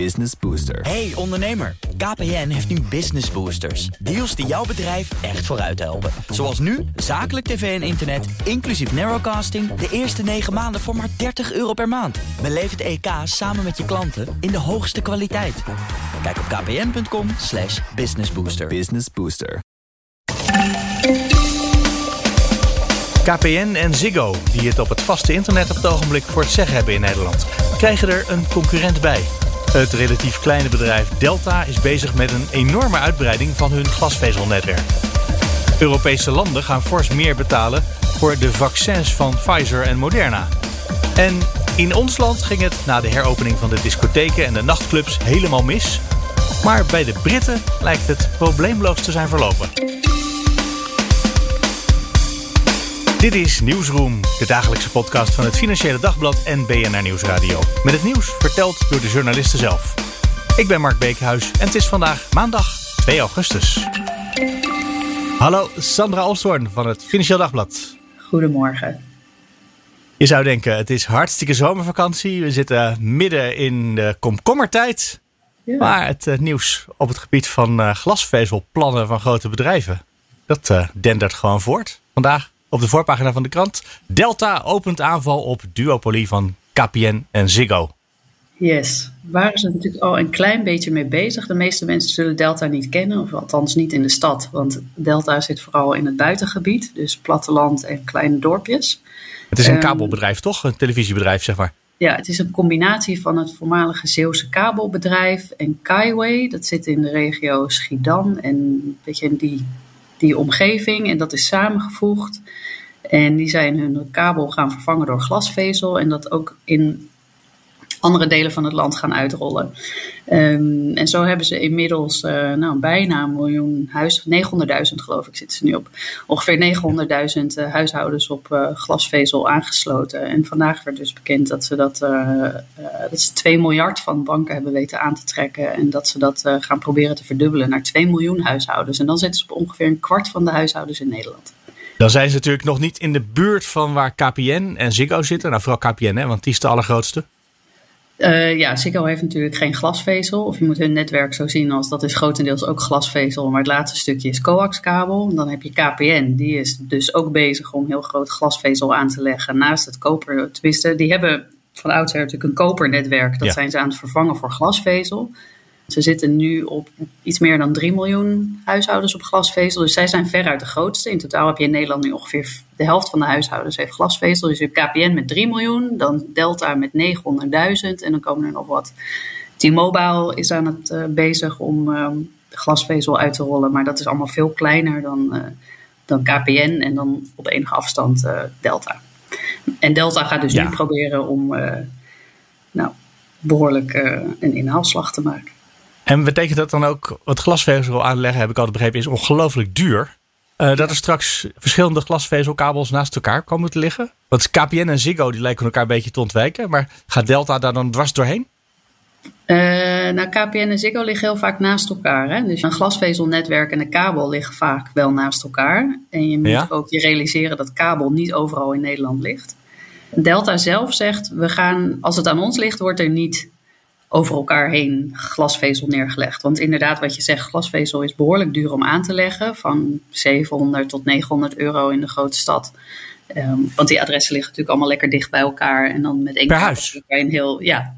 Business Booster. Hey ondernemer, KPN heeft nu Business Boosters. Deals die jouw bedrijf echt vooruit helpen. Zoals nu, zakelijk tv en internet, inclusief narrowcasting... de eerste 9 maanden voor maar 30 euro per maand. Beleef het EK samen met je klanten in de hoogste kwaliteit. Kijk op kpn.com slash businessbooster. Business Booster. KPN en Ziggo, die het op het vaste internet op het ogenblik voor het zeggen hebben in Nederland, krijgen er een concurrent bij. Het relatief kleine bedrijf Delta is bezig met een enorme uitbreiding van hun glasvezelnetwerk. Europese landen gaan fors meer betalen voor de vaccins van Pfizer en Moderna. En in ons land ging het na de heropening van de discotheken en de nachtclubs helemaal mis. Maar bij de Britten lijkt het probleemloos te zijn verlopen. Dit is Nieuwsroom, de dagelijkse podcast van het Financiële Dagblad en BNR Nieuwsradio. Met het nieuws verteld door de journalisten zelf. Ik ben Mark Beekhuis en het is vandaag maandag 2 augustus. Hallo, Sandra Olstorn van het Financiële Dagblad. Goedemorgen. Je zou denken, het is hartstikke zomervakantie. We zitten midden in de komkommertijd. Ja. Maar het eh, nieuws op het gebied van eh, glasvezelplannen van grote bedrijven, dat eh, dendert gewoon voort. Vandaag op de voorpagina van de krant. Delta opent aanval op duopolie van KPN en Ziggo. Yes, waren ze natuurlijk al een klein beetje mee bezig. De meeste mensen zullen Delta niet kennen, of althans niet in de stad. Want Delta zit vooral in het buitengebied, dus platteland en kleine dorpjes. Het is een Ehm, kabelbedrijf, toch? Een televisiebedrijf, zeg maar. Ja, het is een combinatie van het voormalige Zeeuwse kabelbedrijf en Kaiway. Dat zit in de regio Schiedam en een beetje in die, die omgeving. En dat is samengevoegd. En die zijn hun kabel gaan vervangen door glasvezel. En dat ook in andere delen van het land gaan uitrollen. Ehm, en zo hebben ze inmiddels eh, nou, bijna een miljoen huis, 900.000 geloof ik zitten ze nu op. Ongeveer 900.000 eh, huishoudens op eh, glasvezel aangesloten. En vandaag werd dus bekend dat ze dat, dat ze 2 miljard van banken hebben weten aan te trekken. En dat ze dat gaan proberen te verdubbelen naar 2 miljoen huishoudens. En dan zitten ze op ongeveer een kwart van de huishoudens in Nederland. Dan zijn ze natuurlijk nog niet in de buurt van waar KPN en Ziggo zitten. Nou, vooral KPN, hè, want die is de allergrootste. Eh, ja, Ziggo heeft natuurlijk geen glasvezel. Of je moet hun netwerk zo zien als dat is grotendeels ook glasvezel. Maar het laatste stukje is coaxkabel. Dan heb je KPN. Die is dus ook bezig om heel groot glasvezel aan te leggen. Naast het koper. Tenminste, die hebben van oudsher natuurlijk een kopernetwerk. Dat Ja. zijn ze aan het vervangen voor glasvezel. Ze zitten nu op iets meer dan 3 miljoen huishoudens op glasvezel. Dus zij zijn veruit de grootste. In totaal heb je in Nederland nu ongeveer de helft van de huishoudens heeft glasvezel. Dus je hebt KPN met 3 miljoen, dan Delta met 900.000 en dan komen er nog wat. T-Mobile is aan het eh, bezig om ehm, glasvezel uit te rollen, maar dat is allemaal veel kleiner dan, eh, dan KPN en dan op enige afstand eh, Delta. En Delta gaat dus Ja. nu proberen om nou, behoorlijk eh, een inhaalslag te maken. En betekent dat dan ook, wat glasvezel aanleggen, heb ik altijd begrepen, is ongelooflijk duur. Eh, dat er straks verschillende glasvezelkabels naast elkaar komen te liggen. Want KPN en Ziggo die lijken elkaar een beetje te ontwijken. Maar gaat Delta daar dan dwars doorheen? Eh, nou, KPN en Ziggo liggen heel vaak naast elkaar. Hè? Dus een glasvezelnetwerk en een kabel liggen vaak wel naast elkaar. En je moet Ja. ook je realiseren dat kabel niet overal in Nederland ligt. Delta zelf zegt, we gaan, als het aan ons ligt, wordt er niet over elkaar heen glasvezel neergelegd. Want inderdaad, wat je zegt, glasvezel is behoorlijk duur om aan te leggen. Van 700 tot 900 euro in de grote stad. Ehm, want die adressen liggen natuurlijk allemaal lekker dicht bij elkaar. En dan met één Per huis? een heel, ja,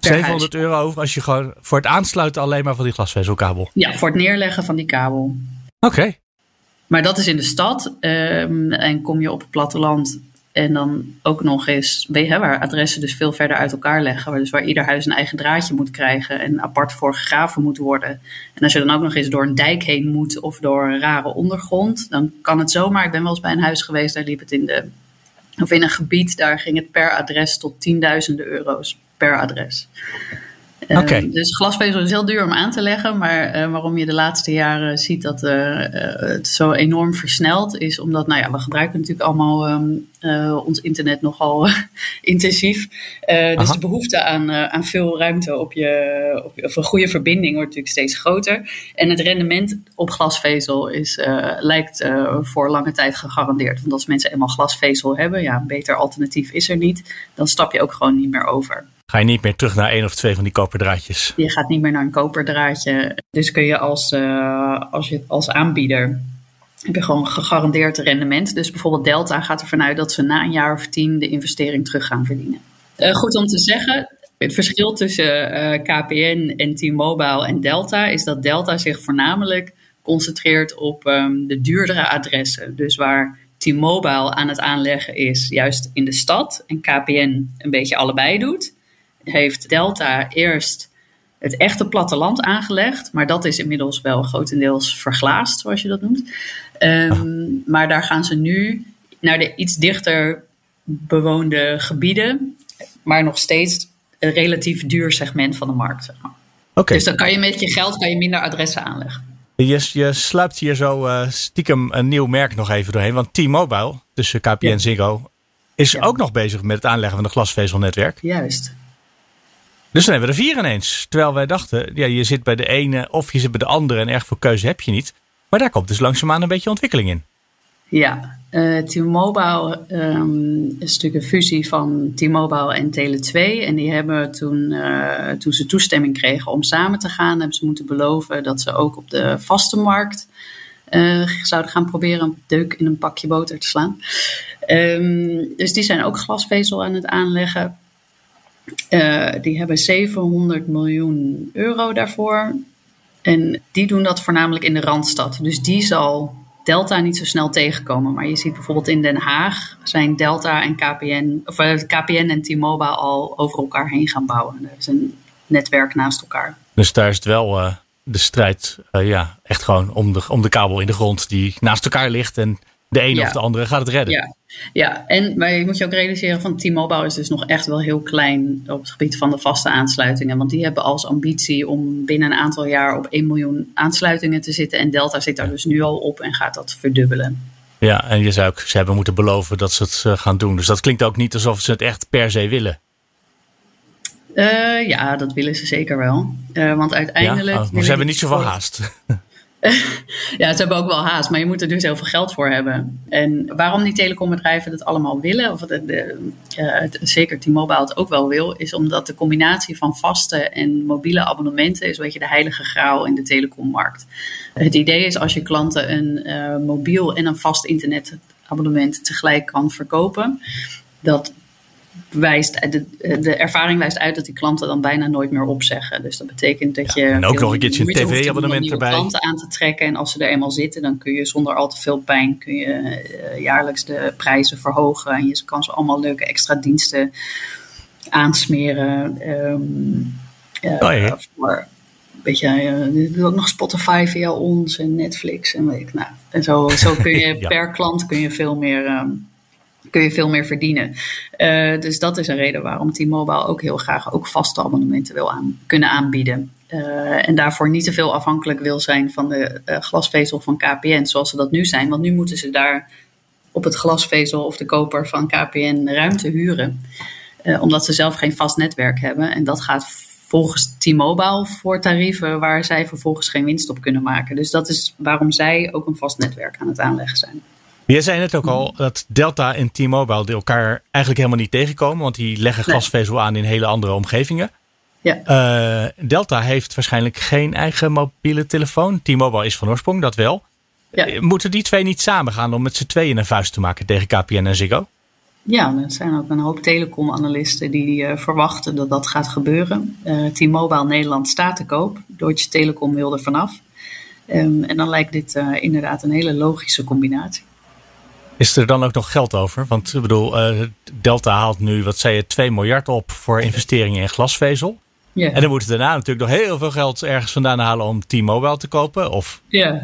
per 700 euro als je gewoon voor het aansluiten alleen maar van die glasvezelkabel. Ja, voor het neerleggen van die kabel. Oké. Maar dat is in de stad. ehm, en kom je op het platteland en dan ook nog eens, waar adressen dus veel verder uit elkaar leggen. Waar, dus waar ieder huis een eigen draadje moet krijgen en apart voor gegraven moet worden. En als je dan ook nog eens door een dijk heen moet of door een rare ondergrond, dan kan het zomaar. Ik ben wel eens bij een huis geweest, daar liep het in de. Of in een gebied, daar ging het per adres tot tienduizenden euro's per adres. Eh, Oké. dus glasvezel is heel duur om aan te leggen, maar eh, waarom je de laatste jaren ziet dat eh, eh, het zo enorm versnelt, is omdat, nou ja, we gebruiken natuurlijk allemaal ehm, eh, ons internet nogal intensief. Dus de behoefte aan, aan veel ruimte op je, op of een goede verbinding wordt natuurlijk steeds groter. En het rendement op glasvezel is, lijkt voor lange tijd gegarandeerd. Want als mensen eenmaal glasvezel hebben, ja, een beter alternatief is er niet, dan stap je ook gewoon niet meer over. Ga je niet meer terug naar één of twee van die koperdraadjes. Je gaat niet meer naar een koperdraadje. Dus kun je als, uh, als, als aanbieder heb je gewoon gegarandeerd rendement. Dus bijvoorbeeld Delta gaat ervan uit dat ze na een jaar of tien de investering terug gaan verdienen. Uh, goed om te zeggen, het verschil tussen uh, KPN en T-Mobile en Delta is dat Delta zich voornamelijk concentreert op um, de duurdere adressen. Dus waar T-Mobile aan het aanleggen is, juist in de stad, en KPN een beetje allebei doet, heeft Delta eerst het echte platteland aangelegd. Maar dat is inmiddels wel grotendeels verglaasd, zoals je dat noemt. Um, maar daar gaan ze nu naar de iets dichter bewoonde gebieden, maar nog steeds een relatief duur segment van de markt. Zeg maar. Okay. Dus dan kan je met je geld kan je minder adressen aanleggen. Je, je sluipt hier zo uh, stiekem een nieuw merk nog even doorheen. Want T-Mobile, tussen KPN en ja. Ziggo, is ja. ook nog bezig met het aanleggen van een glasvezelnetwerk. Juist. Dus dan hebben we er vier ineens. Terwijl wij dachten, ja, je zit bij de ene of je zit bij de andere en erg veel keuze heb je niet. Maar daar komt dus langzaamaan een beetje ontwikkeling in. Ja, uh, T-Mobile um, is natuurlijk een fusie van T-Mobile en Tele2. En die hebben toen, uh, toen ze toestemming kregen om samen te gaan, hebben ze moeten beloven dat ze ook op de vaste markt uh, zouden gaan proberen een deuk in een pakje boter te slaan. Um, dus die zijn ook glasvezel aan het aanleggen. Die hebben 700 miljoen euro daarvoor. En die doen dat voornamelijk in de Randstad. Dus die zal Delta niet zo snel tegenkomen. Maar je ziet bijvoorbeeld in Den Haag zijn Delta en KPN, of uh, KPN en T-Mobile al over elkaar heen gaan bouwen. Er is een netwerk naast elkaar. Dus daar is het wel uh, de strijd, ja, echt gewoon om de, om de kabel in de grond die naast elkaar ligt. En de ene ja. of de andere gaat het redden. Ja, ja. en maar je moet je ook realiseren van T-Mobile is dus nog echt wel heel klein op het gebied van de vaste aansluitingen. Want die hebben als ambitie om binnen een aantal jaar op 1 miljoen aansluitingen te zitten. En Delta zit daar dus nu al op en gaat dat verdubbelen. Ja, en je zou ook, ze hebben moeten beloven dat ze het uh, gaan doen. Dus dat klinkt ook niet alsof ze het echt per se willen. Uh, ja, dat willen ze zeker wel. Uh, want uiteindelijk. Ja? Oh, maar ze hebben niet zoveel haast. ja, ze hebben ook wel haast, maar je moet er dus heel veel geld voor hebben. En waarom die telecombedrijven dat allemaal willen, of de, uh, zeker T-Mobile het ook wel wil, is omdat de combinatie van vaste en mobiele abonnementen is een beetje de heilige graal in de telecommarkt. Het idee is als je klanten een uh, mobiel en een vast internetabonnement tegelijk kan verkopen, dat wijst, de, de ervaring wijst uit dat die klanten dan bijna nooit meer opzeggen. Dus dat betekent dat je. En ook nog een keertje een tv-abonnement erbij. klanten aan te trekken. En als ze er eenmaal zitten, dan kun je zonder al te veel pijn kun je, uh, jaarlijks de prijzen verhogen. En je kan ze allemaal leuke extra diensten aansmeren. Um, uh, oh, ja. Voor, weet je, uh, ook nog Spotify via ons en Netflix en weet ik nou. En zo, zo kun je ja. per klant kun je veel meer. Um, kun je veel meer verdienen. Uh, dus dat is een reden waarom T-Mobile ook heel graag ook vaste abonnementen wil aan, kunnen aanbieden. Uh, en daarvoor niet te veel afhankelijk wil zijn van de uh, glasvezel van KPN, zoals ze dat nu zijn. Want nu moeten ze daar op het glasvezel of de koper van KPN ruimte huren. omdat ze zelf geen vast netwerk hebben. En dat gaat volgens T-Mobile voor tarieven waar zij vervolgens geen winst op kunnen maken. Dus dat is waarom zij ook een vast netwerk aan het aanleggen zijn. Jij zei net ook al dat Delta en T-Mobile elkaar eigenlijk helemaal niet tegenkomen. Want die leggen glasvezel nee. aan in hele andere omgevingen. Ja. Uh, Delta heeft waarschijnlijk geen eigen mobiele telefoon. T-Mobile is van oorsprong, dat wel. Ja. Moeten die twee niet samengaan om met z'n tweeën een vuist te maken tegen KPN en Ziggo? Ja, er zijn ook een hoop telecom-analisten die uh, verwachten dat dat gaat gebeuren. Uh, T-Mobile Nederland staat te koop. Deutsche Telekom wil er vanaf. Um, en dan lijkt dit inderdaad een hele logische combinatie. Is er dan ook nog geld over? Want ik bedoel, uh, Delta haalt nu, wat zei je, 2 miljard op voor investeringen in glasvezel. Yeah. En dan moeten daarna natuurlijk nog heel veel geld ergens vandaan halen om T-Mobile te kopen. Of... Ja. Yeah.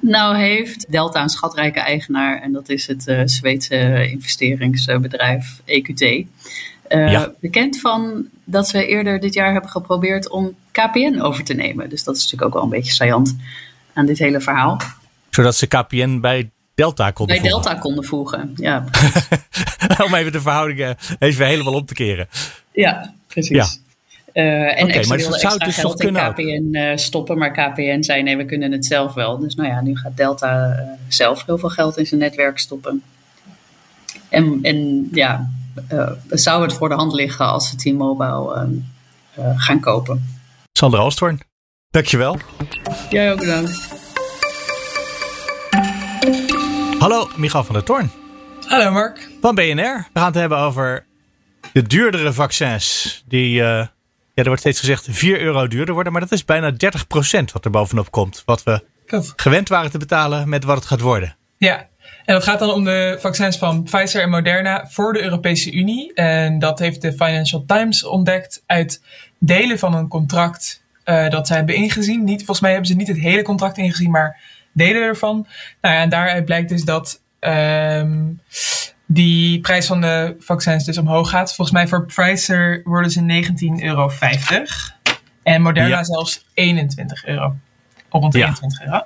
Nou heeft Delta een schatrijke eigenaar en dat is het uh, Zweedse investeringsbedrijf EQT. Uh, ja. Bekend van dat ze eerder dit jaar hebben geprobeerd om KPN over te nemen. Dus dat is natuurlijk ook wel een beetje saillant aan dit hele verhaal. Zodat ze KPN bij Delta konden Bij voegen. Delta konden voegen, ja. Om even de verhoudingen even helemaal om te keren. Ja, precies. Ja. Uh, en okay, maar zou extra dus geld in KPN uh, stoppen, maar KPN zei nee, we kunnen het zelf wel. Dus nou ja, nu gaat Delta uh, zelf heel veel geld in zijn netwerk stoppen. En, en ja, zou het voor de hand liggen als ze T-Mobile gaan kopen. Sandra Oosthoorn, dankjewel. Jij ook bedankt. Hallo, Michal van der Toorn. Hallo Mark. Van BNR. We gaan het hebben over de duurdere vaccins. Die, uh, ja, er wordt steeds gezegd 4 euro duurder worden. Maar dat is bijna 30% wat er bovenop komt. Wat we gewend waren te betalen met wat het gaat worden. Ja, en dat gaat dan om de vaccins van Pfizer en Moderna voor de Europese Unie. En dat heeft de Financial Times ontdekt uit delen van een contract uh, dat zij hebben ingezien. Niet, volgens mij hebben ze niet het hele contract ingezien, maar delen ervan. Nou ja, en daaruit blijkt dus dat um, die prijs van de vaccins dus omhoog gaat. Volgens mij voor Pfizer worden ze 19,50 euro. En Moderna zelfs 21 euro. Rond 21 euro.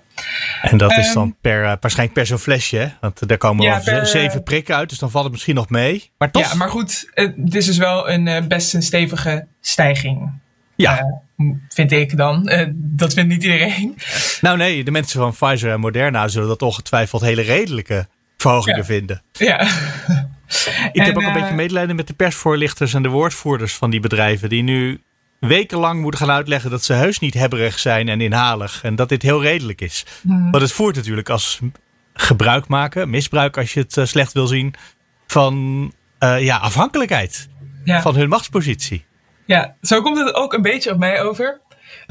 En dat is dan ehm, per, uh, waarschijnlijk per zo'n flesje. Want daar komen ja, per, zeven prikken uit. Dus dan valt het misschien nog mee. Maar toch. Ja, maar goed. Het is dus wel een uh, best een stevige stijging. Ja. Uh, vind ik dan. dat vindt niet iedereen. Nou nee, de mensen van Pfizer en Moderna zullen dat ongetwijfeld hele redelijke verhogingen vinden. Ja. Ik heb ook een beetje medelijden met de persvoorlichters en de woordvoerders van die bedrijven. Die nu wekenlang moeten gaan uitleggen dat ze heus niet hebberig zijn en inhalig. En dat dit heel redelijk is. Hmm. Want het voert natuurlijk als gebruik maken, misbruik als je het eh, slecht wil zien, van uh, ja, afhankelijkheid ja. van hun machtspositie. Ja, zo komt het ook een beetje op mij over.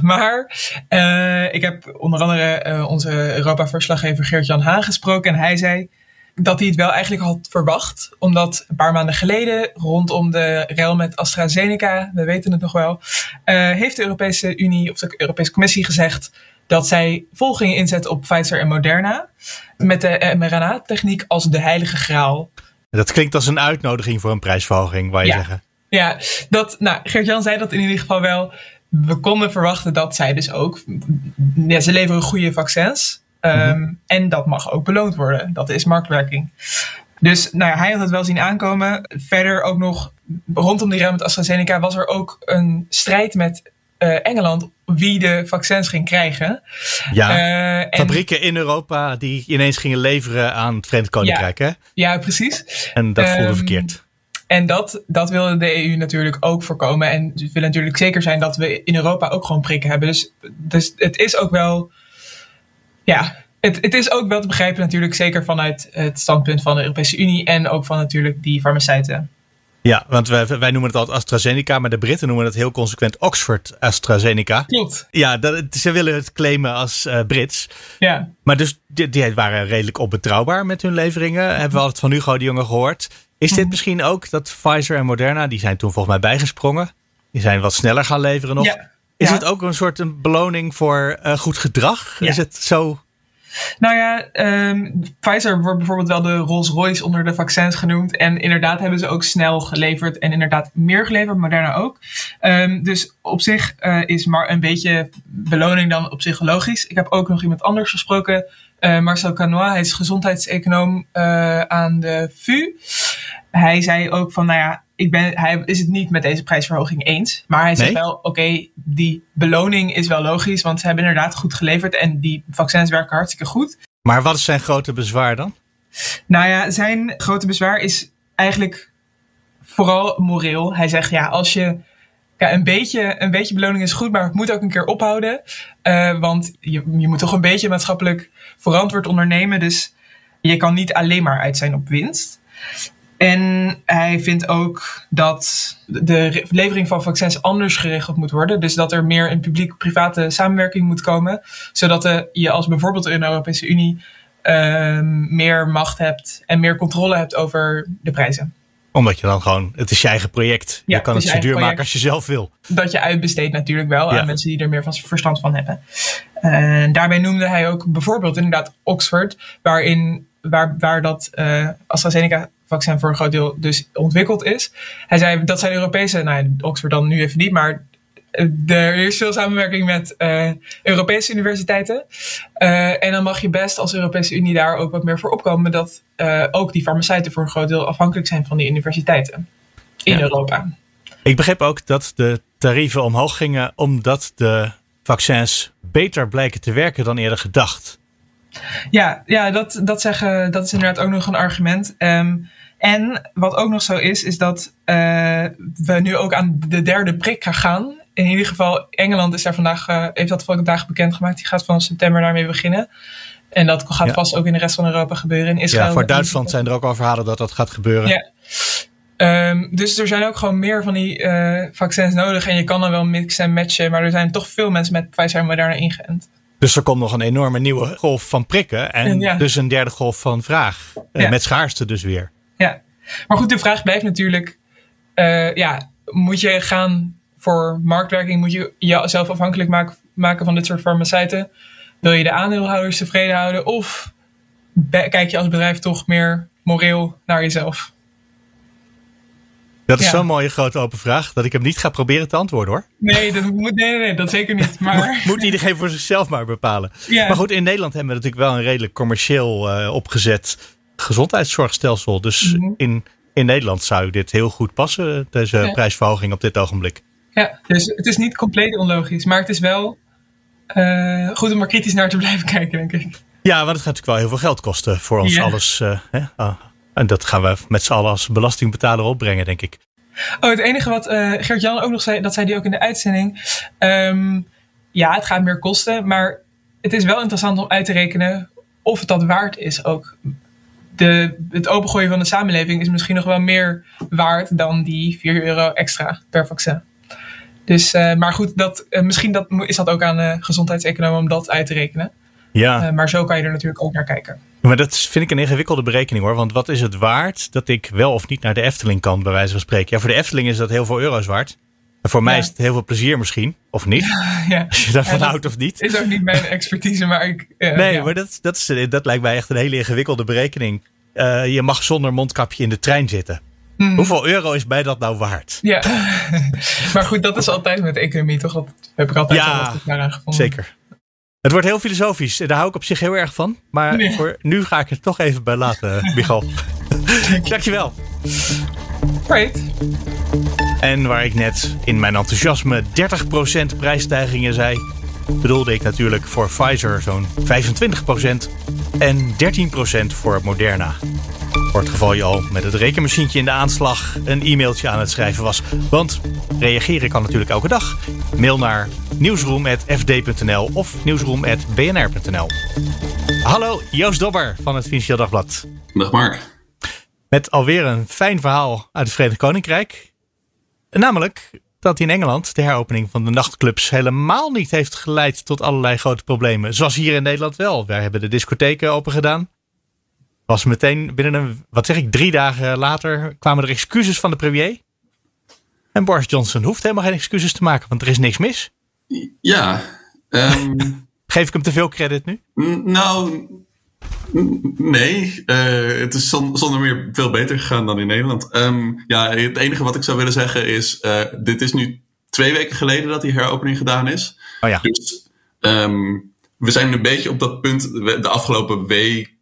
Maar uh, ik heb onder andere onze Europa-verslaggever Geert-Jan Haan gesproken. En hij zei dat hij het wel eigenlijk had verwacht. Omdat een paar maanden geleden, rondom de rel met AstraZeneca, we weten het nog wel, uh, heeft de Europese Unie of de Europese Commissie gezegd dat zij vol gingen inzetten op Pfizer en Moderna. Met de mRNA-techniek als de heilige graal. Dat klinkt als een uitnodiging voor een prijsverhoging, waar je ja. zeggen. Ja, dat, nou, Gert-Jan zei dat in ieder geval wel. We konden verwachten dat zij dus ook. Ja, ze leveren goede vaccins. Um, En dat mag ook beloond worden. Dat is marktwerking. Dus nou ja, hij had het wel zien aankomen. Verder ook nog rondom die rel met AstraZeneca was er ook een strijd met uh, Engeland wie de vaccins ging krijgen. Ja, uh, en, fabrieken in Europa die ineens gingen leveren aan het Verenigd Koninkrijk, ja, hè? Ja, precies. En dat voelde um, verkeerd. En dat, dat wilde de EU natuurlijk ook voorkomen. En ze willen natuurlijk zeker zijn dat we in Europa ook gewoon prikken hebben. Dus, dus het is ook wel ja, het, het is ook wel te begrijpen natuurlijk, zeker vanuit het standpunt van de Europese Unie en ook van natuurlijk die farmaceuten. Ja, want wij, wij noemen het altijd AstraZeneca, maar de Britten noemen het heel consequent Oxford AstraZeneca. Klopt. Ja, dat, ze willen het claimen als uh, Brits. Ja. Maar dus die, die, waren redelijk onbetrouwbaar met hun leveringen. Hebben we altijd van Hugo de Jonge gehoord. Is dit misschien ook dat Pfizer en Moderna, die zijn toen volgens mij bijgesprongen. Die zijn wat sneller gaan leveren nog. Ja. Is ja. het ook een soort een beloning voor uh, goed gedrag? Ja. Is het zo nou ja, um, Pfizer wordt bijvoorbeeld wel de Rolls Royce onder de vaccins genoemd. En inderdaad hebben ze ook snel geleverd en inderdaad meer geleverd, Moderna ook. Um, dus op zich uh, is maar een beetje beloning dan op zich logisch. Ik heb ook nog iemand anders gesproken, uh, Marcel Canois. Hij is gezondheidseconoom uh, aan de VU. Hij zei ook van, nou ja, ik ben, hij is het niet met deze prijsverhoging eens. Maar hij zegt Nee? wel, oké, die beloning is wel logisch. Want ze hebben inderdaad goed geleverd. En die vaccins werken hartstikke goed. Maar wat is zijn grote bezwaar dan? Nou ja, zijn grote bezwaar is eigenlijk vooral moreel. Hij zegt, ja, als je... Ja, een beetje, een beetje beloning is goed, maar het moet ook een keer ophouden. Uh, want je, je moet toch een beetje maatschappelijk verantwoord ondernemen. Dus je kan niet alleen maar uit zijn op winst. En hij vindt ook dat de levering van vaccins anders geregeld moet worden. Dus dat er meer een publiek-private samenwerking moet komen. Zodat de, je als bijvoorbeeld in de Europese Unie uh, meer macht hebt en meer controle hebt over de prijzen. Omdat je dan gewoon, het is je eigen project. Ja, je kan het het zo duur maken als je zelf wil. Dat je uitbesteedt natuurlijk wel Ja. aan mensen die er meer van verstand van hebben. En daarbij noemde hij ook bijvoorbeeld inderdaad Oxford, waarin, waar, waar dat uh, AstraZeneca vaccin voor een groot deel dus ontwikkeld is. Hij zei dat zijn Europese, nou Oxford dan nu even niet, maar eh, er is veel samenwerking met uh, Europese universiteiten. Uh, en dan mag je best als Europese Unie daar ook wat meer voor opkomen dat uh, ook die farmaceuten voor een groot deel afhankelijk zijn van die universiteiten in Ja. Europa. Ik begreep ook dat de tarieven omhoog gingen omdat de vaccins beter blijken te werken dan eerder gedacht. Ja, ja dat, dat, zeggen, dat is inderdaad ook nog een argument. Um, En wat ook nog zo is, is dat uh, we nu ook aan de derde prik gaan. In ieder geval, Engeland is daar vandaag, uh, heeft dat vandaag bekendgemaakt. Die gaat van september daarmee beginnen. En dat gaat vast ook in de rest van Europa gebeuren. In Israël ja, voor Duitsland zijn er ook al verhalen dat dat gaat gebeuren. Ja. Um, dus er zijn ook gewoon meer van die uh, vaccins nodig. En je kan dan wel mixen en matchen. Maar er zijn toch veel mensen met Pfizer en Moderna ingeënt. Dus er komt nog een enorme nieuwe golf van prikken. En ja. dus een derde golf van vraag. Ja. Met schaarste dus weer. Maar goed, de vraag blijft natuurlijk: uh, ja, moet je gaan voor marktwerking? Moet je jezelf afhankelijk maken, maken van dit soort farmaceuten? Wil je de aandeelhouders tevreden houden? Of kijk je als bedrijf toch meer moreel naar jezelf? Dat is ja. zo'n mooie grote open vraag dat ik hem niet ga proberen te antwoorden hoor. Nee, dat moet, nee, nee, nee, dat zeker niet. Maar... moet iedereen voor zichzelf maar bepalen. Ja. Maar goed, in Nederland hebben we natuurlijk wel een redelijk commercieel uh, opgezet gezondheidszorgstelsel. Dus mm -hmm. in, in Nederland zou dit heel goed passen, deze ja. prijsverhoging op dit ogenblik. Ja, dus het is niet compleet onlogisch, maar het is wel uh, goed om er kritisch naar te blijven kijken, denk ik. Ja, want het gaat natuurlijk wel heel veel geld kosten voor ons alles. Uh, hè? Oh. En dat gaan we met z'n allen als belastingbetaler opbrengen, denk ik. Oh, het enige wat uh, Gert-Jan ook nog zei, dat zei hij ook in de uitzending. Um, ja, het gaat meer kosten, maar het is wel interessant om uit te rekenen of het dat waard is ook. De, het opengooien van de samenleving is misschien nog wel meer waard dan die 4 euro extra per vaccin. Dus, uh, maar goed, dat, uh, misschien dat, is dat ook aan de gezondheidseconomen om dat uit te rekenen. Ja. maar zo kan je er natuurlijk ook naar kijken. Maar dat vind ik een ingewikkelde berekening hoor. Want wat is het waard dat ik wel of niet naar de Efteling kan, bij wijze van spreken? Ja, voor de Efteling is dat heel veel euro's waard. En voor ja. mij is het heel veel plezier misschien, of niet? Ja. Als je daarvan houdt of niet. Is ook niet mijn expertise, maar ik. Uh, nee, maar dat, dat, is, dat lijkt mij echt een hele ingewikkelde berekening. Uh, je mag zonder mondkapje in de trein zitten. Hmm. Hoeveel euro is bij dat nou waard? Ja, maar goed, dat is altijd met economie toch? Dat heb ik altijd ja, wel aan gevonden. Zeker. Het wordt heel filosofisch. Daar hou ik op zich heel erg van. Maar nee. voor nu ga ik het toch even bij laten, Michal. Dankjewel. Right. En waar ik net in mijn enthousiasme 30% prijsstijgingen zei, bedoelde ik natuurlijk voor Pfizer zo'n 25% en 13% voor Moderna. Voor het geval je al met het rekenmachientje in de aanslag een e-mailtje aan het schrijven was. Want reageren kan natuurlijk elke dag. Mail naar nieuwsroom.fd.nl of nieuwsroom.bnr.nl. Hallo, Joost Dobber van het Financieel Dagblad. Dag Mark. Met alweer een fijn verhaal uit het Verenigd Koninkrijk. Namelijk dat in Engeland de heropening van de nachtclubs helemaal niet heeft geleid tot allerlei grote problemen. Zoals hier in Nederland wel. Wij hebben de discotheken open gedaan. Was meteen binnen een, wat zeg ik, drie dagen later kwamen er excuses van de premier. En Boris Johnson hoeft helemaal geen excuses te maken, want er is niks mis. Ja. Um, Geef ik hem te veel credit nu? Nou, nee. Uh, het is zonder meer veel beter gegaan dan in Nederland. Um, ja, het enige wat ik zou willen zeggen is: uh, dit is nu twee weken geleden dat die heropening gedaan is. Oh ja. Dus um, we zijn een beetje op dat punt de afgelopen week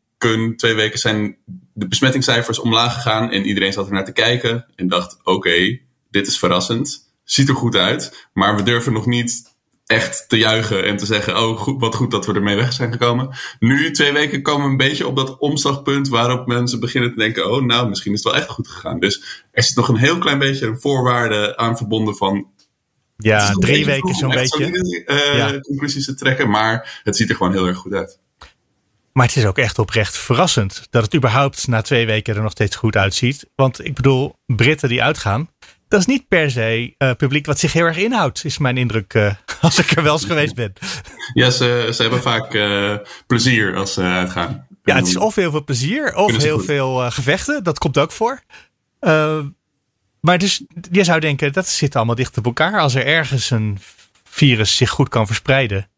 twee weken zijn de besmettingscijfers omlaag gegaan. En iedereen zat er naar te kijken en dacht: oké, okay, dit is verrassend. Ziet er goed uit. Maar we durven nog niet echt te juichen en te zeggen: oh, goed, wat goed dat we ermee weg zijn gekomen. Nu, twee weken, komen we een beetje op dat omslagpunt waarop mensen beginnen te denken: oh, nou, misschien is het wel echt goed gegaan. Dus er zit nog een heel klein beetje een voorwaarde aan verbonden van. Ja, drie weken zo'n beetje. Uh, ja. Conclusies te trekken, maar het ziet er gewoon heel erg goed uit. Maar het is ook echt oprecht verrassend dat het überhaupt na twee weken er nog steeds goed uitziet. Want ik bedoel, Britten die uitgaan, dat is niet per se uh, publiek wat zich heel erg inhoudt, is mijn indruk uh, als ik er wel eens geweest ben. Ja, ze, ze hebben vaak uh, plezier als ze uitgaan. Ja, het is of heel veel plezier of heel veel gevechten. Dat komt ook voor. maar dus je zou denken, dat zit allemaal dicht op elkaar. Als er ergens een virus zich goed kan verspreiden,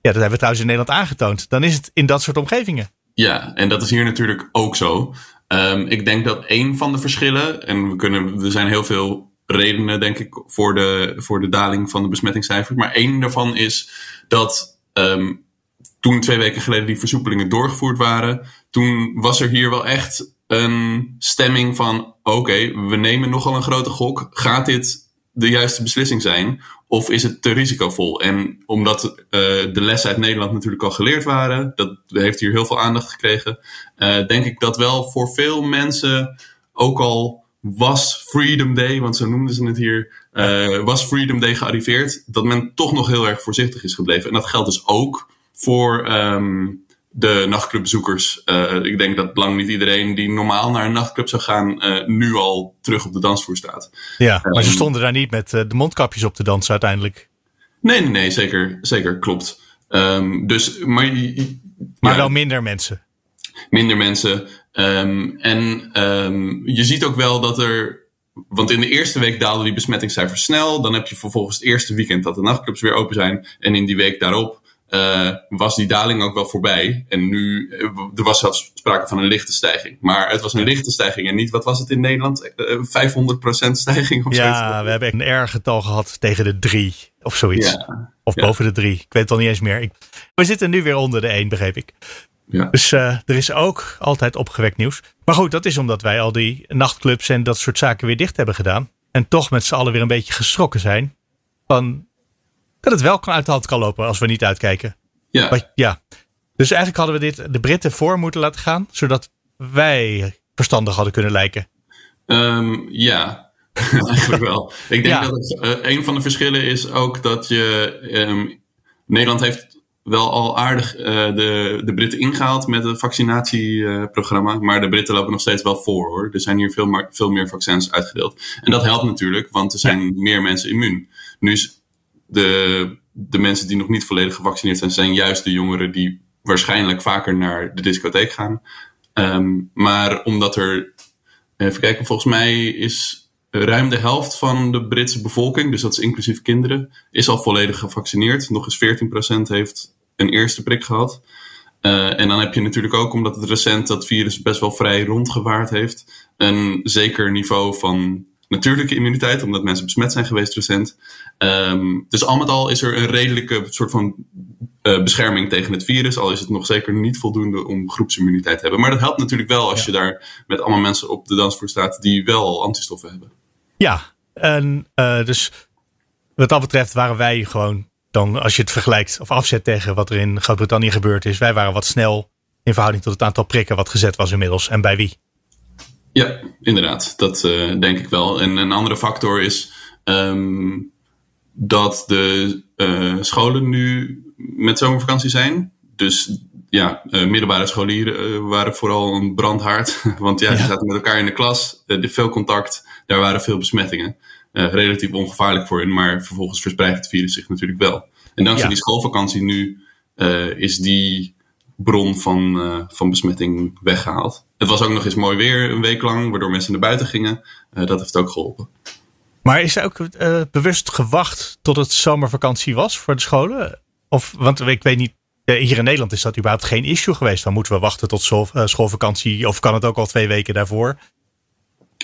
ja, dat hebben we trouwens in Nederland aangetoond. Dan is het in dat soort omgevingen. Ja, en dat is hier natuurlijk ook zo. Um, ik denk dat een van de verschillen, en we kunnen, er zijn heel veel redenen, denk ik, voor de, voor de daling van de besmettingscijfers. Maar één daarvan is dat um, toen twee weken geleden die versoepelingen doorgevoerd waren, toen was er hier wel echt een stemming van: oké, we nemen nogal een grote gok. Gaat dit de juiste beslissing zijn? Of is het te risicovol? En omdat uh, de lessen uit Nederland natuurlijk al geleerd waren, dat heeft hier heel veel aandacht gekregen, uh, denk ik dat wel voor veel mensen ook al was Freedom Day, want zo noemden ze het hier, uh, was Freedom Day gearriveerd, dat men toch nog heel erg voorzichtig is gebleven. En dat geldt dus ook voor um, de nachtclubbezoekers. Uh, ik denk dat lang niet iedereen die normaal naar een nachtclub zou gaan, uh, nu al terug op de dansvloer staat. Ja, maar um, ze stonden daar niet met de mondkapjes op te dansen uiteindelijk. Nee, nee, nee zeker, zeker, klopt. Um, dus, maar, maar ja, wel minder mensen. Minder mensen. Um, en um, je ziet ook wel dat er. Want in de eerste week daalden die besmettingscijfers snel. Dan heb je vervolgens het eerste weekend dat de nachtclubs weer open zijn. En in die week daarop uh, was die daling ook wel voorbij. En nu, er was zelfs sprake van een lichte stijging. Maar het was een lichte stijging en niet, wat was het in Nederland? Uh, 500% stijging of ja, zoiets. we hebben een erg getal gehad tegen de drie of zoiets. Ja, of ja. boven de drie. Ik weet het al niet eens meer. Ik, we zitten nu weer onder de één, begreep ik. Ja. Dus uh, er is ook altijd opgewekt nieuws. Maar goed, dat is omdat wij al die nachtclubs en dat soort zaken weer dicht hebben gedaan. En toch met z'n allen weer een beetje geschrokken zijn. Van dat het wel kan uit de hand kan lopen als we niet uitkijken. Ja. Maar, ja. Dus eigenlijk hadden we dit de Britten voor moeten laten gaan. Zodat wij verstandig hadden kunnen lijken. Um, ja, eigenlijk wel. Ik denk ja. dat het, uh, een van de verschillen is ook dat je. Um, Nederland heeft wel al aardig uh, de, de Britten ingehaald met het vaccinatieprogramma. Uh, maar de Britten lopen nog steeds wel voor hoor. Er zijn hier veel, maar, veel meer vaccins uitgedeeld. En dat helpt natuurlijk, want er zijn ja. meer mensen immuun. Nu is de, de mensen die nog niet volledig gevaccineerd zijn, zijn juist de jongeren die waarschijnlijk vaker naar de discotheek gaan. Um, maar omdat er, even kijken, volgens mij is ruim de helft van de Britse bevolking, dus dat is inclusief kinderen, is al volledig gevaccineerd. Nog eens 14% heeft een eerste prik gehad. Uh, en dan heb je natuurlijk ook, omdat het recent dat virus best wel vrij rondgewaard heeft, een zeker niveau van natuurlijke immuniteit, omdat mensen besmet zijn geweest recent. Um, dus al met al is er een redelijke soort van uh, bescherming tegen het virus, al is het nog zeker niet voldoende om groepsimmuniteit te hebben. Maar dat helpt natuurlijk wel als ja. je daar met allemaal mensen op de dansvloer staat die wel antistoffen hebben. Ja, en uh, dus wat dat betreft waren wij gewoon dan, als je het vergelijkt of afzet tegen wat er in Groot-Brittannië gebeurd is, wij waren wat snel in verhouding tot het aantal prikken wat gezet was inmiddels en bij wie. Ja, inderdaad. Dat uh, denk ik wel. En een andere factor is um, dat de uh, scholen nu met zomervakantie zijn. Dus ja, uh, middelbare scholieren waren vooral een brandhaard. Want ja, ja, die zaten met elkaar in de klas, veel contact, daar waren veel besmettingen. Relatief ongevaarlijk voor hen, maar vervolgens verspreidt het virus zich natuurlijk wel. En dankzij ja. die schoolvakantie nu is die bron van, uh, van besmetting weggehaald. Het was ook nog eens mooi weer een week lang, waardoor mensen naar buiten gingen. Dat heeft ook geholpen. Maar is er ook uh, bewust gewacht tot het zomervakantie was voor de scholen? Of, want ik weet niet, hier in Nederland is dat überhaupt geen issue geweest. Dan moeten we wachten tot school, schoolvakantie of kan het ook al twee weken daarvoor?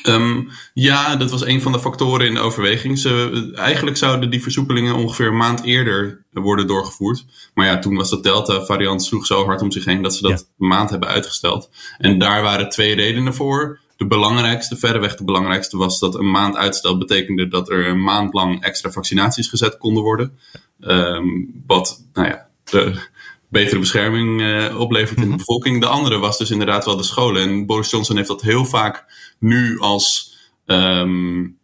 Um, ja, dat was een van de factoren in de overweging. Ze, eigenlijk zouden die versoepelingen ongeveer een maand eerder worden doorgevoerd. Maar ja, toen was de Delta-variant sloeg zo hard om zich heen dat ze dat ja. een maand hebben uitgesteld. En daar waren twee redenen voor. De belangrijkste, verreweg de belangrijkste, was dat een maand uitstel betekende dat er een maand lang extra vaccinaties gezet konden worden. Um, wat, nou ja, de, betere bescherming uh, oplevert in de bevolking. De andere was dus inderdaad wel de scholen. En Boris Johnson heeft dat heel vaak nu als um,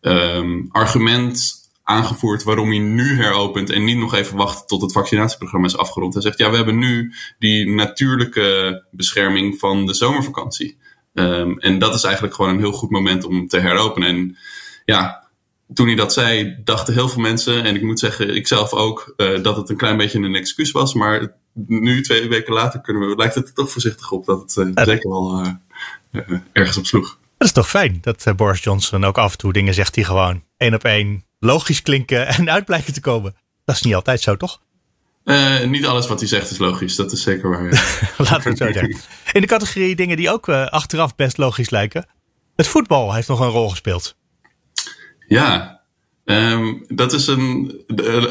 um, argument aangevoerd waarom hij nu heropent en niet nog even wacht tot het vaccinatieprogramma is afgerond. Hij zegt, ja, we hebben nu die natuurlijke bescherming van de zomervakantie. Um, en dat is eigenlijk gewoon een heel goed moment om te heropenen. En ja, toen hij dat zei, dachten heel veel mensen, en ik moet zeggen, ik zelf ook, uh, dat het een klein beetje een excuus was. Maar nu, twee weken later, kunnen we, lijkt het er toch voorzichtig op dat het uh, ja. zeker wel uh, ergens op sloeg. Dat is toch fijn dat Boris Johnson ook af en toe dingen zegt die gewoon één op één logisch klinken en uit blijken te komen. Dat is niet altijd zo, toch? niet alles wat hij zegt is logisch, dat is zeker waar. Ja. Laten we het zo zeggen. In de categorie dingen die ook achteraf best logisch lijken. Het voetbal heeft nog een rol gespeeld. Ja, um, dat is een, uh,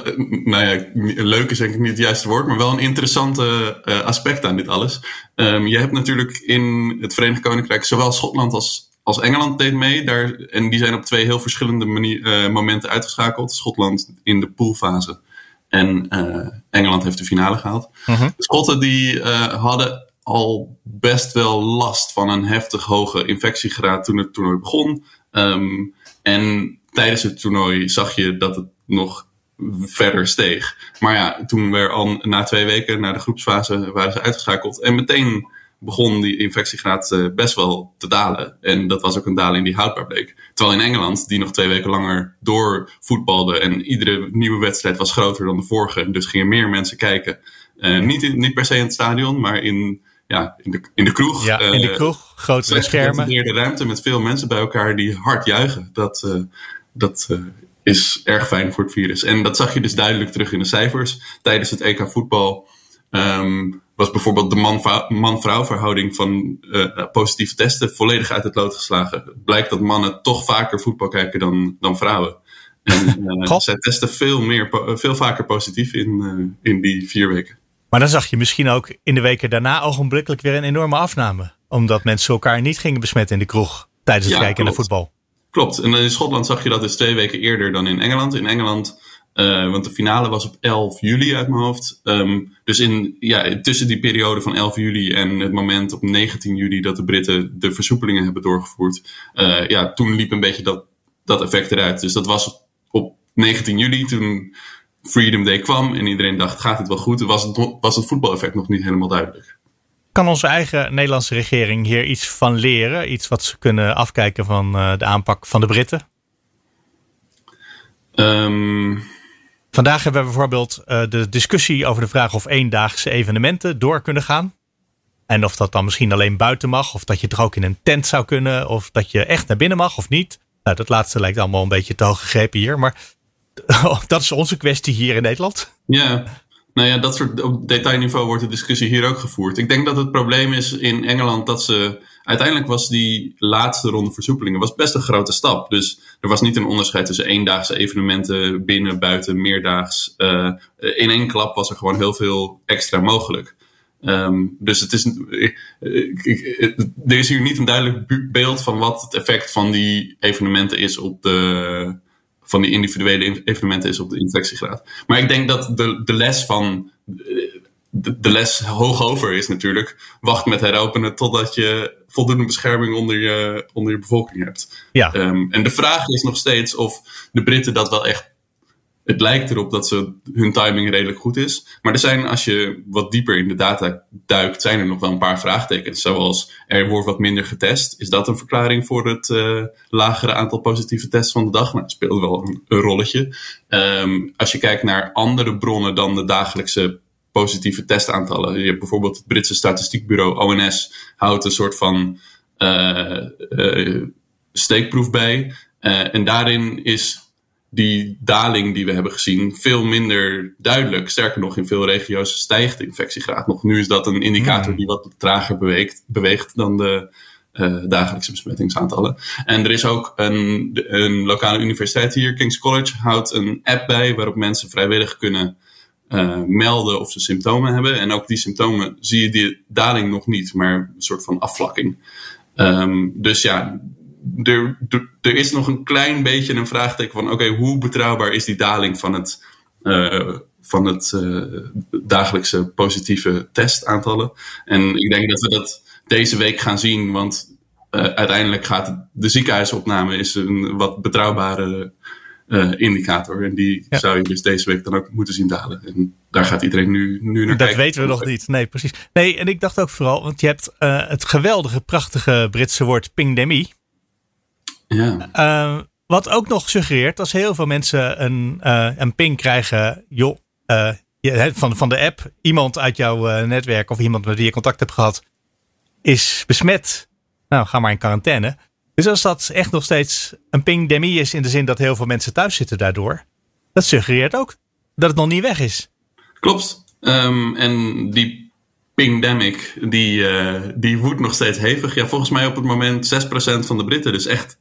nou ja, leuk is denk ik niet het juiste woord, maar wel een interessante uh, aspect aan dit alles. Um, je hebt natuurlijk in het Verenigd Koninkrijk zowel Schotland als, als Engeland deed mee. Daar, en die zijn op twee heel verschillende manier, uh, momenten uitgeschakeld. Schotland in de poolfase en Engeland heeft de finale gehaald. -huh. De Schotten die hadden al best wel last van een heftig hoge infectiegraad toen het toernooi begon. Ehm, en tijdens het toernooi zag je dat het nog verder steeg. Maar ja, toen we al na twee weken naar de groepsfase waren ze uitgeschakeld. En meteen begon die infectiegraad uh, best wel te dalen. En dat was ook een daling die houdbaar bleek. Terwijl in Engeland, die nog twee weken langer doorvoetbalde en iedere nieuwe wedstrijd was groter dan de vorige. Dus gingen meer mensen kijken. Uh, niet, in, niet per se in het stadion, maar in, ja, in, de, in de kroeg. Ja, in de kroeg, grotere schermen. de ruimte met veel mensen bij elkaar die hard juichen. Dat, uh, dat is erg fijn voor het virus. En dat zag je dus duidelijk terug in de cijfers. Tijdens het EK voetbal um, was bijvoorbeeld de man-vrouw verhouding van uh, positieve testen volledig uit het lood geslagen. Het blijkt dat mannen toch vaker voetbal kijken dan, dan vrouwen. En uh, zij testen veel, meer, veel vaker positief in, in die vier weken. Maar dan zag je misschien ook in de weken daarna ogenblikkelijk weer een enorme afname. Omdat mensen elkaar niet gingen besmetten in de kroeg tijdens het ja, kijken naar voetbal. Klopt. En in Schotland zag je dat dus twee weken eerder dan in Engeland. In Engeland, uh, want de finale was op 11 juli uit mijn hoofd. Um, dus in, ja, tussen die periode van 11 juli en het moment op 19 juli dat de Britten de versoepelingen hebben doorgevoerd. Uh, ja, toen liep een beetje dat, dat effect eruit. Dus dat was op 19 juli toen Freedom Day kwam en iedereen dacht, gaat het wel goed? Was het, was het voetbaleffect nog niet helemaal duidelijk. Kan onze eigen Nederlandse regering hier iets van leren? Iets wat ze kunnen afkijken van uh, de aanpak van de Britten? Um... Vandaag hebben we bijvoorbeeld uh, de discussie over de vraag of eendaagse evenementen door kunnen gaan. En of dat dan misschien alleen buiten mag, of dat je toch ook in een tent zou kunnen, of dat je echt naar binnen mag of niet. Nou, dat laatste lijkt allemaal een beetje te hoog gegrepen hier, maar dat is onze kwestie hier in Nederland. Ja, nou ja, dat soort, op detailniveau wordt de discussie hier ook gevoerd. Ik denk dat het probleem is in Engeland dat ze. Uiteindelijk was die laatste ronde versoepelingen was best een grote stap. Dus er was niet een onderscheid tussen eendaagse evenementen, binnen, buiten, meerdaags. Uh, in één klap was er gewoon heel veel extra mogelijk. Um, dus het is, er is hier niet een duidelijk beeld van wat het effect van die evenementen is op de, van die individuele evenementen is op de infectiegraad. Maar ik denk dat de, de les van. De, de les hoogover is natuurlijk. Wacht met heropenen totdat je voldoende bescherming onder je, onder je bevolking hebt. Ja. Um, en de vraag is nog steeds of de Britten dat wel echt het lijkt erop dat ze, hun timing redelijk goed is. Maar er zijn, als je wat dieper in de data duikt, zijn er nog wel een paar vraagtekens. Zoals er wordt wat minder getest. Is dat een verklaring voor het uh, lagere aantal positieve tests van de dag? Nou, dat speelt wel een, rolletje. Um, als je kijkt naar andere bronnen dan de dagelijkse positieve testaantallen. Je hebt bijvoorbeeld het Britse statistiekbureau ONS houdt een soort van uh, steekproef bij. en daarin is die daling die we hebben gezien veel minder duidelijk. Sterker nog, in veel regio's stijgt de infectiegraad nog. Nu is dat een indicator hmm. die wat trager beweegt, beweegt dan de uh, dagelijkse besmettingsaantallen. En er is ook een, een lokale universiteit hier, King's College, houdt een app bij waarop mensen vrijwillig kunnen uh, melden of ze symptomen hebben. En ook die symptomen zie je die daling nog niet, maar een soort van afvlakking. Um, dus ja, er, er, is nog een klein beetje een vraagteken van: oké, hoe betrouwbaar is die daling van het, uh, van het uh, dagelijkse positieve testaantallen? En ik denk dat we dat deze week gaan zien, want uh, uiteindelijk gaat de ziekenhuisopname is een wat betrouwbare indicator. En die ja. zou je dus deze week dan ook moeten zien dalen. En daar gaat iedereen nu, nu naar dat kijken. Dat weten we nog niet. Nee, precies. Nee, en ik dacht ook vooral, want je hebt het geweldige, prachtige Britse woord pingdemie. Ja. Uh, wat ook nog suggereert, als heel veel mensen een, uh, een ping krijgen, joh, uh, van, van de app, iemand uit jouw netwerk of iemand met wie je contact hebt gehad, is besmet. Nou, ga maar in quarantaine. Dus als dat echt nog steeds een pingdemie is in de zin dat heel veel mensen thuis zitten daardoor, dat suggereert ook dat het nog niet weg is. Klopt. Um, en die pingdemic, die, uh, die woedt nog steeds hevig. Ja, volgens mij op het moment 6% van de Britten. Dus echt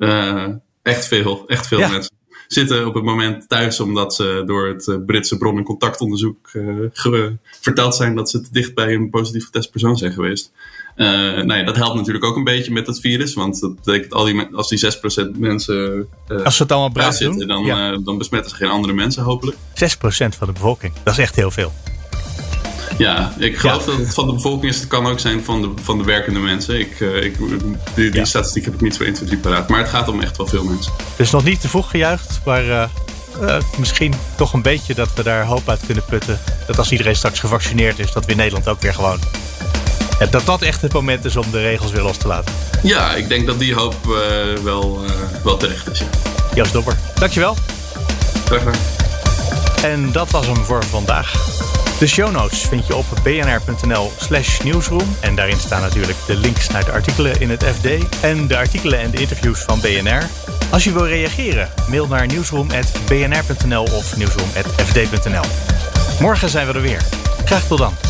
uh, echt veel, echt veel ja. mensen zitten op het moment thuis omdat ze door het uh, Britse bron- en contactonderzoek uh, verteld zijn dat ze te dicht bij een positief getest persoon zijn geweest. nou ja, dat helpt natuurlijk ook een beetje met het virus, want dat betekent al die, als die 6% mensen als ze het allemaal braaf zitten, dan, ja. dan besmetten ze geen andere mensen hopelijk. 6% van de bevolking, dat is echt heel veel. Ja, ik geloof dat het van de bevolking is. Het kan ook zijn van de, van de werkende mensen. Ik, uh, ik, die, die statistiek heb ik niet zo 1, 2, 3 paraat. Maar het gaat om echt wel veel mensen. Dus nog niet te vroeg gejuicht, maar uh, uh, misschien toch een beetje dat we daar hoop uit kunnen putten. Dat als iedereen straks gevaccineerd is, dat we in Nederland ook weer gewoon... dat dat echt het moment is om de regels weer los te laten. Ja, ik denk dat die hoop wel, wel terecht is. Ja. Joost Dobber, dankjewel. Graag gedaan. En dat was hem voor vandaag. De show notes vind je op bnr.nl slash nieuwsroom. En daarin staan natuurlijk de links naar de artikelen in het FD en de artikelen en de interviews van BNR. Als je wil reageren, mail naar nieuwsroom.bnr.nl of nieuwsroom.fd.nl. Morgen zijn we er weer. Graag tot dan.